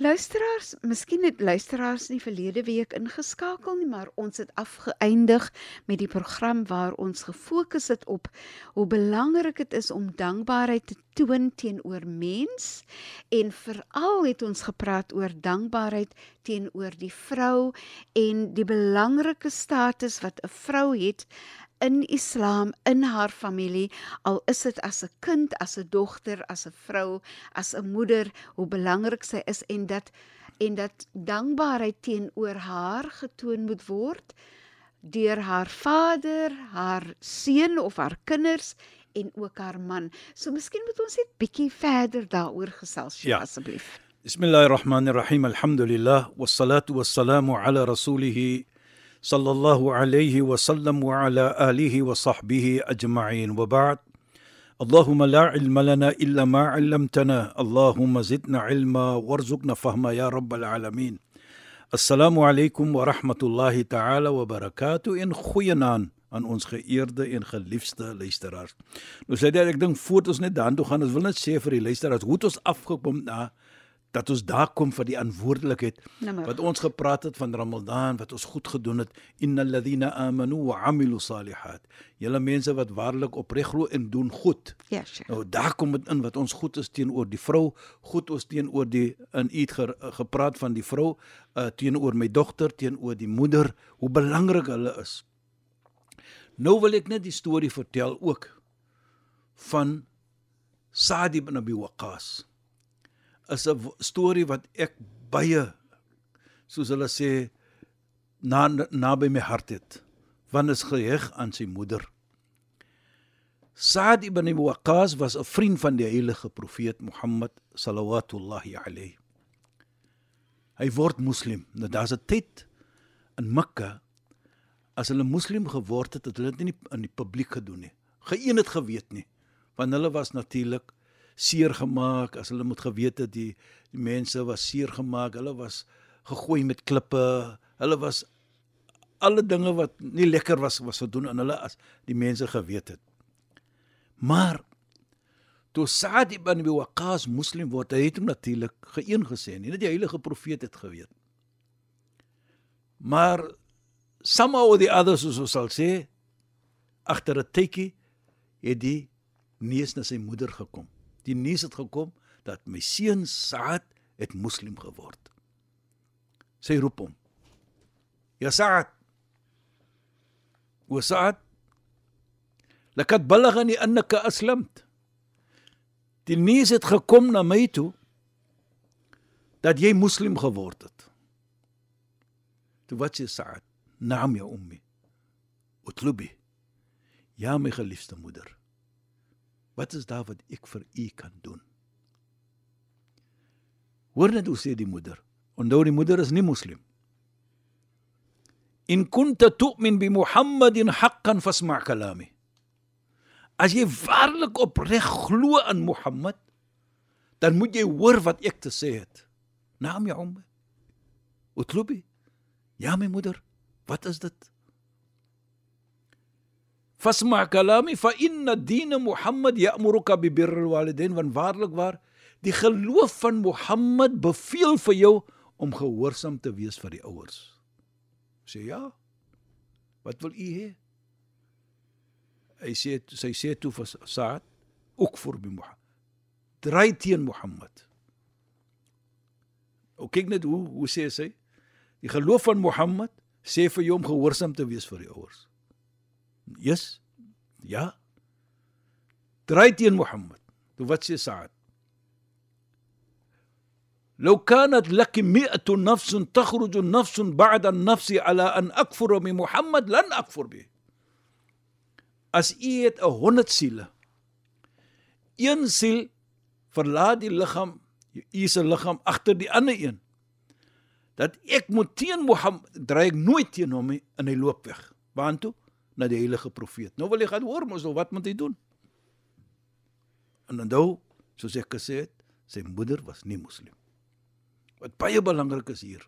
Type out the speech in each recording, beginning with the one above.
Luisteraars, miskien het luisteraars nie verlede week ingeskakel nie, maar ons het afgeëindig met die program waar ons gefokus het op hoe belangrik dit is om dankbaarheid te toon teenoor mens en veral het ons gepraat oor dankbaarheid teenoor die vrou en die belangrike status wat 'n vrou het in Islam in haar familie al is dit as 'n kind, as 'n dogter, as 'n vrou, as 'n moeder, hoe belangrik sy is en dat en dat dankbaarheid teenoor haar getoon moet word deur haar vader, haar seun of haar kinders en ook haar man. So miskien moet ons net bietjie verder daaroor gesels, Ja. asseblief. Bismillahirrahmanirrahim. Alhamdulillah wassalatu wassalamu ala rasulih sallallahu alayhi wa صلى الله عليه وسلم وعلى آله وصحبه أجمعين. وبعد اللهم لا علم لنا إلا ما علمتنا. اللهم زدنا علما وارزقنا فهما يا رب العالمين. السلام عليكم ورحمة الله تعالى وبركاته. إن خوينان aan ons geëerde en geliefde luisteraars. Nou sê dit ek dink voort ons net daartoe gaan, ons wil net sê vir die luisteraars, hoe het ons afgekom na uh, dat ons daar kom vir die verantwoordelikheid Nommer. wat ons gepraat het van Ramadan wat ons goed gedoen het. Innal ladhina amanu wa amilu salihat. Julle mense wat waarlik opreg glo en doen goed. Ja, Sheikh. nou daar kom dit in wat ons goed is teenoor die vrou goed ons teenoor die in u ge, gepraat van die vrou uh, teenoor my dogter teenoor die moeder hoe belangrik hulle is. Nou wil ek net die storie vertel ook van Saad ibn Abi Waqqas is 'n storie wat ek baie soos hulle sê na naby my hart het want is geheg aan sy moeder. Saad ibn Abi Waqqas was 'n vriend van die heilige profeet Mohammed sallallahu alayhi. Hy word moslim. Nou daar's 'n tyd in Mekka as hulle moslim geword het, het hulle dit nie in die publiek gedoen nie. Geen het geweet nie, want hulle was natuurlik seer gemaak as hulle moet geweet het die, die mense was seer gemaak, hulle was gegooi met klippe, hulle was alle dinge wat nie lekker was was gedoen aan hulle as die mense geweet het. Maar toe Saad ibn Abi Waqqas moslim word, hy het hom natuurlik geëen gesê, nie dat die heilige profeet het geweet. Maar somehow or the other soos ons sal sê, agter 'n tydjie het die neus na sy moeder gekom. Die nuus het gekom dat my seun Saad het moslim geword. Sy roep hom. Ja Saad. O Saad. Lakat balaghani annaka aslamt. Die nuus het gekom na my toe dat jy moslim geword het. Toe wat sê Saad? Naam ya ummi. Utlubi. Ja my geliefde moeder. Wat is daar wat ek vir u kan doen? Hoor net hoe sê die moeder. Onthou die moeder is nie moslim. In kunta tu'min bi Muhammadin haqqan fasma' kalami. As jy waarlik opreg glo aan Mohammed, dan moet jy hoor wat ek te sê het. Naam ya ummi. Utlubi. Ja my moeder, wat is dit? Fasma kalami fa inna din Muhammad ya'muruka bi birril walidain want waarlik waar die geloof van Mohammed beveel vir jou om gehoorsaam te wees vir die ouers. Sê ja. Wat wil u hê? Hy sê sy sê toe vir Saad ook vir bi Mohammed. Dry teen Mohammed. kyk net hoe hoe sê sy? Die geloof van Mohammed sê vir jou om gehoorsaam te wees vir die ouers. Yes. Ja. Draai teen Mohammed. Toe wat sê Saad? لو كانت لك مئة نفس تخرج نفس بعد النفس على أن أكفر بمحمد لن أكفر به As u het 'n 100 siele. Een siel verlaat die liggaam, u se liggaam agter die ander een. Dat ek moet teen Mohammed dry ek nooit teen hom in hy loop weg. Waartoe? Na die heilige profeet. Nou wil jy gaan hoor mos wat moet hy doen? En nou, soos ek gesê het, sy moeder was nie moslim. Wat baie belangrik is hier.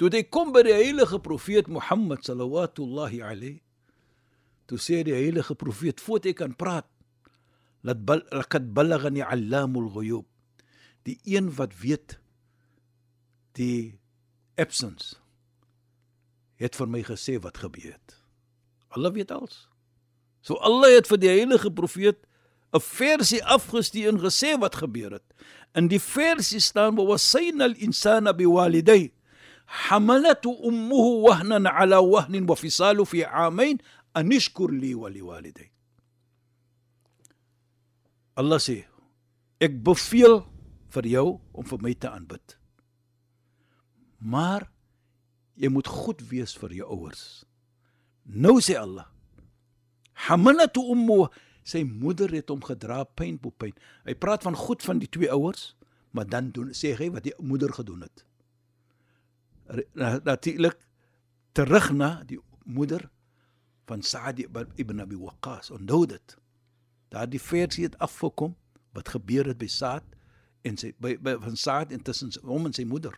Toe hy kom by die heilige profeet Mohammed sallallahu alayhi toe sê die heilige profeet voordat hy kan praat laat laat balagani allamul ghuyub die een wat weet die absence het vir my gesê wat gebeur het Allah weet alles so Allah het vir die heilige profeet 'n versie afgestuur en gesê wat gebeur het in die versie staan wa wasayna al insana biwalidayhi حملته امه وهنا على وهن وفصاله في عامين anishkur li wa liwaliday. Allah sê ek beveel vir jou om vir my te aanbid. Maar jy moet goed wees vir jou ouers. Nou sê Allah Hamalatu ummu sy moeder het hom gedra pyn op pyn. Hy praat van goed van die twee ouers, maar dan doen sê hy wat die moeder gedoen het. Natuurlik terug na die moeder van Sa'd ibn Abi Waqqas. Onthou dit. Daardie versie het afgekom wat gebeur het by Sa'd en sy by, by van Sa'd intussen hom en sy moeder.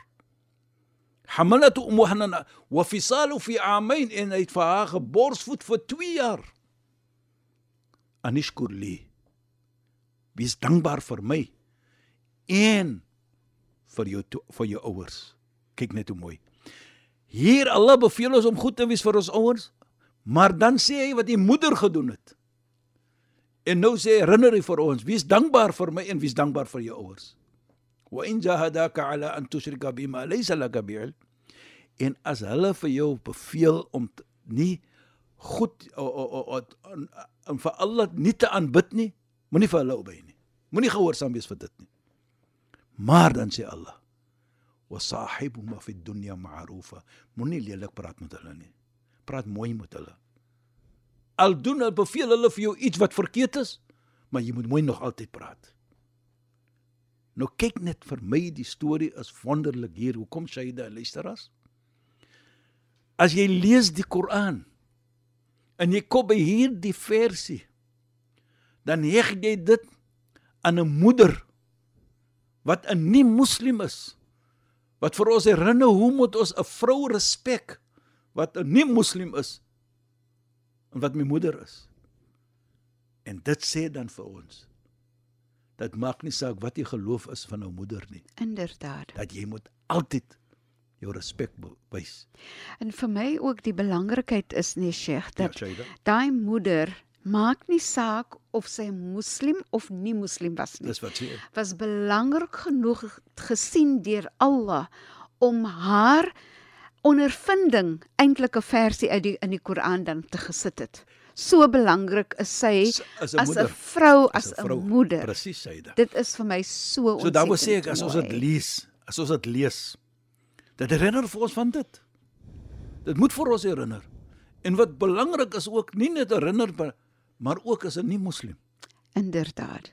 Ummuhana wa fisalu fi amain in hy het vir haar geborsvoed vir 2 jaar. Anishkur li. Wees dankbaar vir my en vir jou vir jou ouers. Kyk net hoe mooi. Hier Allah beveel ons om goed te wees vir ons ouers, Maar dan sê hy wat die moeder gedoen het. En nou sê herinner hy vir ons, wees dankbaar vir my en wees dankbaar vir jou ouers. In jahadaka ala an tushrika bima laysa laka bi'il. En as hulle vir jou beveel om nie goed om vir Allah nie te aanbid nie, moenie vir hulle obei nie. Moenie gehoorsaam wees vir dit nie. Maar dan sê Allah: "Wa sahibuhuma fi dunya ma'rufa." Moenie lelik praat met hulle nie praat mooi met hulle. Al doen hulle beveel hulle vir jou iets wat verkeerd is, maar jy moet mooi nog altyd praat. Nou kyk net vir my die storie is wonderlik hier. Hoekom sê jy dit luister as? Jy lees die Koran en jy kom by hierdie versie, dan heg jy dit aan 'n moeder wat 'n nie moslim is wat vir ons herinner hoe moet ons 'n vrou respek wat 'n nie moslim is en wat my moeder is. En dit sê dan vir ons dat maak nie saak wat jy geloof is van 'n moeder nie. Inderdaad. Dat jy moet altyd jou respek wys. En vir my ook die belangrikheid is nie Sheikh dat Ja, daai moeder maak nie saak of sy moslim of nie moslim was nie. Dis wat sê. Was belangrik genoeg gesien deur Allah om haar ondervinding eintlik 'n versie uit die in die Koran dan te gesit het. So belangrik is sy as 'n vrou, as 'n moeder. Presies sê dit. Is vir my so ontsettend. So dan wil sê ek as ons dit lees, as ons dit lees, dit herinner vir ons van dit. Dit moet vir ons herinner. En wat belangrik is ook nie net herinner maar ook as 'n nie moslim. Inderdaad.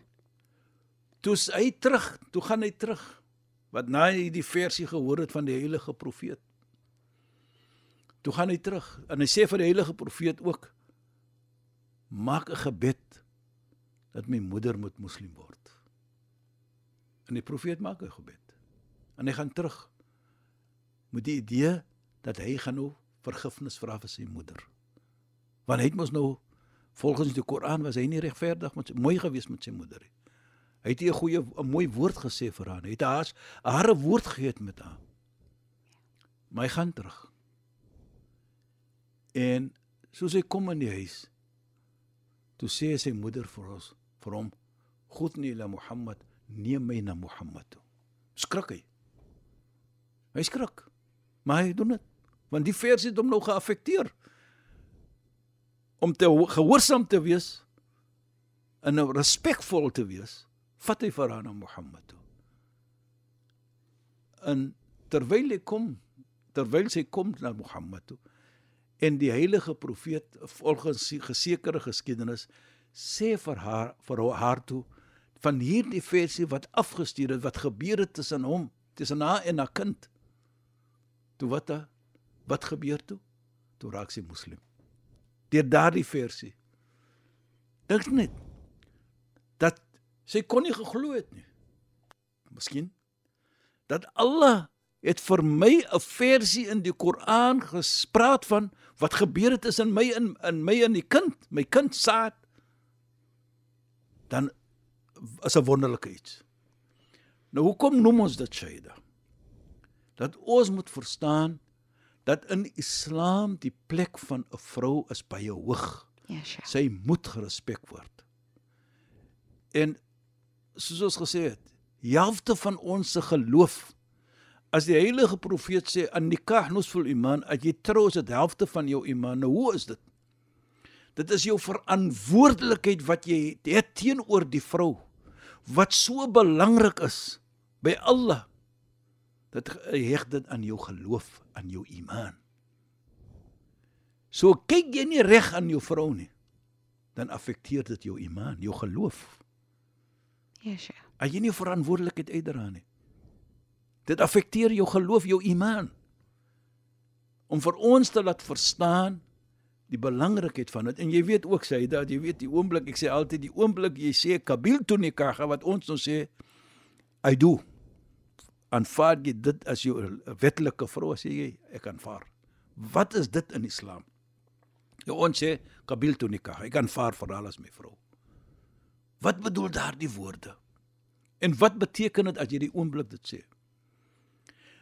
Toe hy terug, toe gaan hy terug wat na hy die versie gehoor het van die heilige profeet. Toe gaan hy terug en hy sê vir die heilige profeet ook maak 'n gebed dat my moeder moet moslim word. En die profeet maak 'n gebed. En hy gaan terug met die idee dat hy gaan nou vergifnis vra vir sy moeder. Want hy het mos nou volgens die Koran was hy nie regverdig met sy mooi gewees met sy moeder nie. Hy het 'n goeie 'n mooi woord gesê vir haar. Hy het haar 'n harde woord gegee met haar. Maar hy gaan terug. En soos hy kom in die huis, toe sê sy moeder vir ons, vir hom, "God nie la Mohammed, neem my na Mohammed toe." skrik hy. Hy skrik. Maar hy doen dit want die vers het hom nou geaffekteer. Om te gehoorsaam te wees en nou respekvol te wees, vat hy vir aan Mohammed toe. En terwyl hy kom, terwyl hy kom na Mohammed toe en die heilige profeet volgens gesekerde geskiedenis sê vir haar vir haar toe van hierdie versie wat afgestuur het wat gebeur het tussen hom tussen haar en haar kind toe wat wat gebeur toe? Toe raak sy moslim. Deur daardie versie. Dink net dat sy kon nie geglo het nie. Miskien dat Allah het vir my 'n versie in die Koran gespreek van wat gebeur het tussen my en in my en die kind, my kind Saad. Dan is 'n wonderlike iets. Nou hoekom noem ons dit Shaida? Dat ons moet verstaan dat in Islam die plek van 'n vrou is baie hoog. Ja, sure. Sy moet gerespek word. En soos ons gesê het, helfte van ons se geloof As die heilige profeet sê an nikah nusful iman, as jy trou is dit helfte van jou iman. Nou hoe is dit? Dit is jou verantwoordelikheid wat jy het teenoor die vrou wat so belangrik is by Allah. Dit heg dit aan jou geloof, aan jou iman. So kyk jy nie reg aan jou vrou nie, dan affekteer dit jou iman, jou geloof. Ja, yes, sure. As jy nie verantwoordelikheid uitdra nie. Dit affekteer jou geloof, jou iman. Om vir ons te laat verstaan die belangrikheid van dit. En jy weet ook sê dat jy weet die oomblik ek sê altyd die oomblik jy sê kabil tunika wat ons nou sê I do. Aanvaar jy dit as jou wetlike vrou sê jy ek aanvaar. Wat is dit in Islam? Jy ons sê kabil tunika, ek aanvaar vir alles my vrou. Wat bedoel daardie woorde? En wat beteken dit as jy die oomblik dit sê?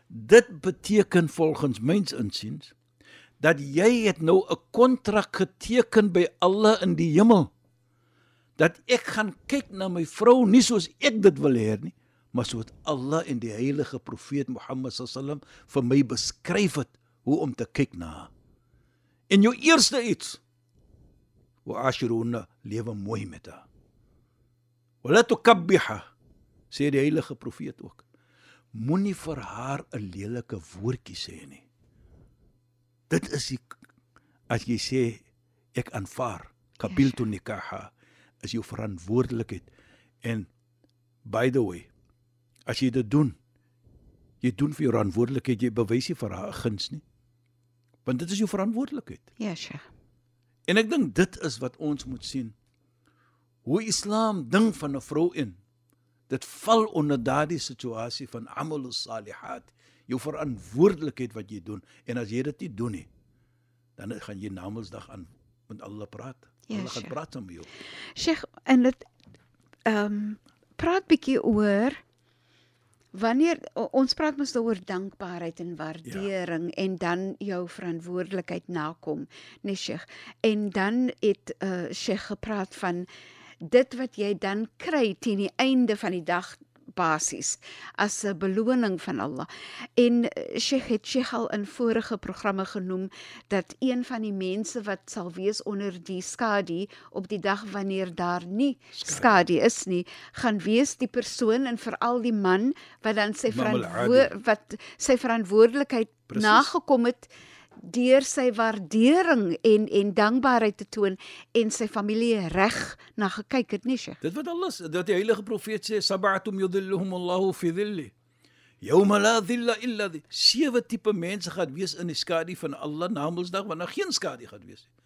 Dit beteken volgens myns insiens dat jy het nou 'n kontrak geteken by Allah in die hemel. Dat ek gaan kyk na my vrou nie soos ek dit wil hê nie, maar soos Allah en die heilige profeet Mohammed sallam vir my beskryf het hoe om te kyk na haar. En jou eerste iets wa ashiruna lewe mooi met haar. Wala tukabbiha sê die heilige profeet ook moenie vir haar 'n lelike woordjie sê nie. Dit is die as jy sê ek aanvaar kabiltu ja, nikaha as jou verantwoordelikheid. En by the way as jy dit doen jy doen vir jou verantwoordelikheid jy bewys nie vir haar guns nie. Want dit is jou verantwoordelikheid. Ja sja en ek dink dit is wat ons moet sien. Hoe islam ding van 'n vrou in dit val onder daardie situasie van amalus salihat jou verantwoordelikheid wat jy doen. En as jy dit nie doen nie dan gaan jy namelsdag aan met Allah praat. Ja, hulle gaan praat met jou. Sheikh en dit ehm um, praat bietjie oor wanneer ons praat mos oor dankbaarheid en waardering ja. en dan jou verantwoordelikheid nakom nee Sheikh. En dan het uh, Sheikh gepraat van dit wat jy dan kry teen die einde van die dag basies as 'n beloning van Allah. En eh, Sheikh het Sheikh al in vorige programme genoem dat een van die mense wat sal wees onder die skadu op die dag wanneer daar nie skadu is nie, gaan wees die persoon en veral die man wat dan sy verantwoord wat sy verantwoordelikheid Precies. nagekom het deur sy waardering en en dankbaarheid te toon en sy familie reg na gekyk het nie sy. Dit wat alles dat die heilige profeet sê sab'atum yudhilluhum Allahu fi dhilli. Yawma la dhilla illa dhi. Sewe tipe mense gaan wees in die skadu van Allah Namedsdag wanneer geen skadu gaan wees nie.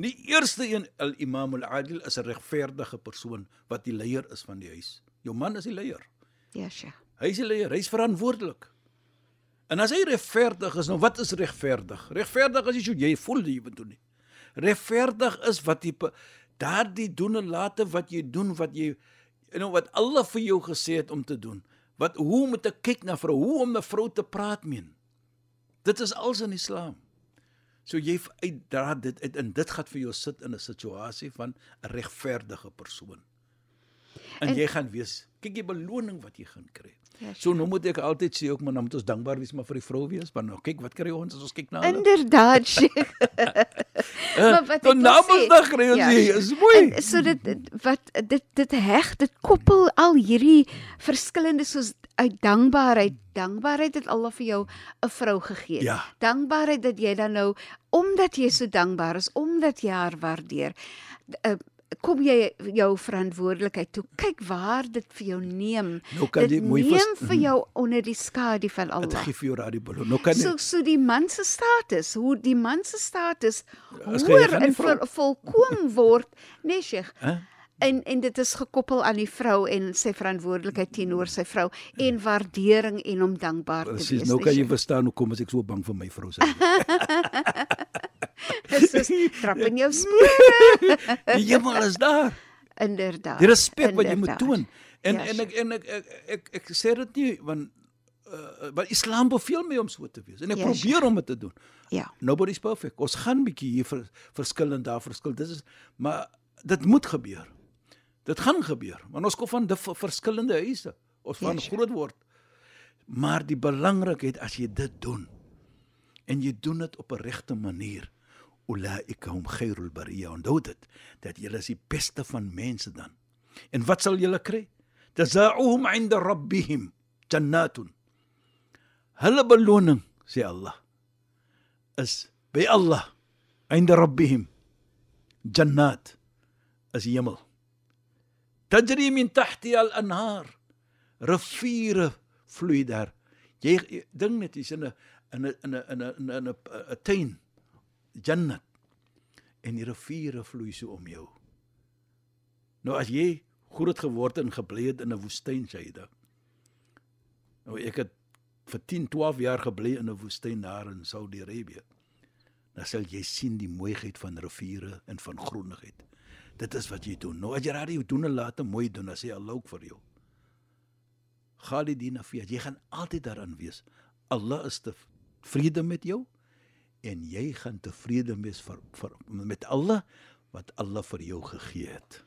Die eerste een al Imam al-Adil is 'n regverdige persoon wat die leier is van die huis. Jou man is die leier. Ja, sy. Hy is die leier, hy is verantwoordelik. En as hy regverdig is, nou wat is regverdig? Regverdig is jy jy voel jy moet doen nie. Regverdig is wat jy daardie doen en late wat jy doen wat jy en nou wat Allah vir jou gesê het om te doen. Wat hoe moet ek kyk na vrou? Hoe om 'n vrou te praat meen? Dit is als in Islam. So jy uitdra dit uit en dit gaan vir jou sit in 'n situasie van 'n regverdige persoon. En, en jy gaan wees Kyk die beloning wat jy gaan kry. Ja, So nou moet ek altyd sê ook maar dan moet ons dankbaar wees maar vir die vrou wees, want nou kyk wat kry ons as ons kyk na hulle. Inderdaad, maar wat ek Dan wil namedsdag sê- kry ons Ja, Sheikh. is mooi. En so dit wat dit dit heg, dit koppel al hierdie verskillende soos uit dankbaarheid. Dankbaarheid het Allah vir jou 'n vrou gegee. Ja. Dankbaarheid dat jy dan nou omdat jy so dankbaar is, omdat jy haar waardeer, uh, kom jy jou verantwoordelikheid toe. Kyk waar dit vir jou neem. Nou kan dit jy mooi neem vir jou onder die skadu van Dit Allah. gee vir jou daardie beloning. Nou kan So jy so die man se status, hoe die man se status gaan die en vol, volkoom word, nee Sheikh. Hæ? En en dit is gekoppel aan die vrou en sy verantwoordelikheid teenoor sy vrou en waardering en om dankbaar te Presies, wees. nou nee, kan jy verstaan hoekom ek so bang vir my vrou is. Soos trap in jou spore. Die hemel is daar. Inderdaad. Die respek wat jy moet toon. En Ja, en ek en ek ek ek, ek, ek sê dit nie want uh, want Islam beveel my om so te wees en ek Ja, probeer om dit te doen. Ja. Nobody's perfect. Ons gaan bietjie hier ver, verskil en daar verskil. Dit is maar dit moet gebeur. Dit gaan gebeur want ons kom van die ver- verskillende huise. Ons Ja, van sure. groot word. Maar die belangrikheid as jy dit doen en jy doen dit op 'n regte manier. Ulaika hum khairul bariya. Onthou dit dat jy is die beste van mense dan. En wat sal julle kry? Jazaohum 'inda rabbihim jannatun. Hulle beloning, sê Allah, is by Allah 'inda rabbihim jannat is hemel. Tajri min tahtiha al-anhar. Riviere vloei daar. Jy dink net jy's in 'n in 'n in 'n in 'n in 'n 'n 'n tuin. Jannat. En die riviere vloei so om jou. Nou as jy groot geword en gebly het in 'n woestyn, Shaida. Nou ek het vir 10, 12 jaar gebly in 'n woestyn daar in Saudi-Arabië. Dan sal jy sien die mooiheid van riviere en van groenigheid. Dit is wat jy doen. Nou as jy raai jy doen en laat mooi doen, dan sê Allah ook vir jou. Khalidina fiha, jy gaan altyd daaraan wees. Allah is tevrede met jou en jy gaan tevrede wees vir, vir met Allah wat Allah vir jou gegee het.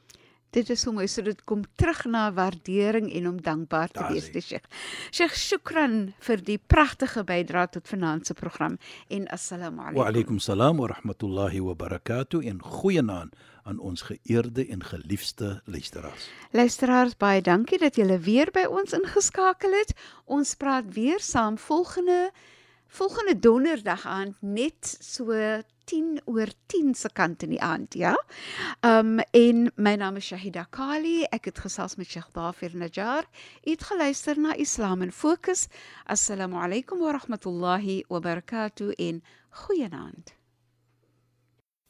Dit is hoe mooi so dit kom terug na waardering en om dankbaar te Daar wees, die Sheikh. Sheikh, shukran vir die pragtige bydrae tot vanaand se program en assalamu Wa alaykum. alaykum salaam wa rahmatullahi wa barakatuh en goeienaand aan ons geëerde en geliefde luisteraars. Luisteraars, baie dankie dat julle weer by ons ingeskakel het. Ons praat weer saam volgende volgende donderdag aand net so 10 oor 10 se kant in die aand, ja. Um en my naam is Shahida Kali. Ek het gesels met Sheikh Dafir Najjar. U het geluister na Islam in Fokus. Assalamu alaykum wa rahmatullahi wa barakatuh en goeienaand.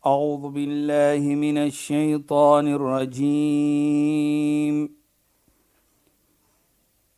أعوذ بالله من الشيطان الرجيم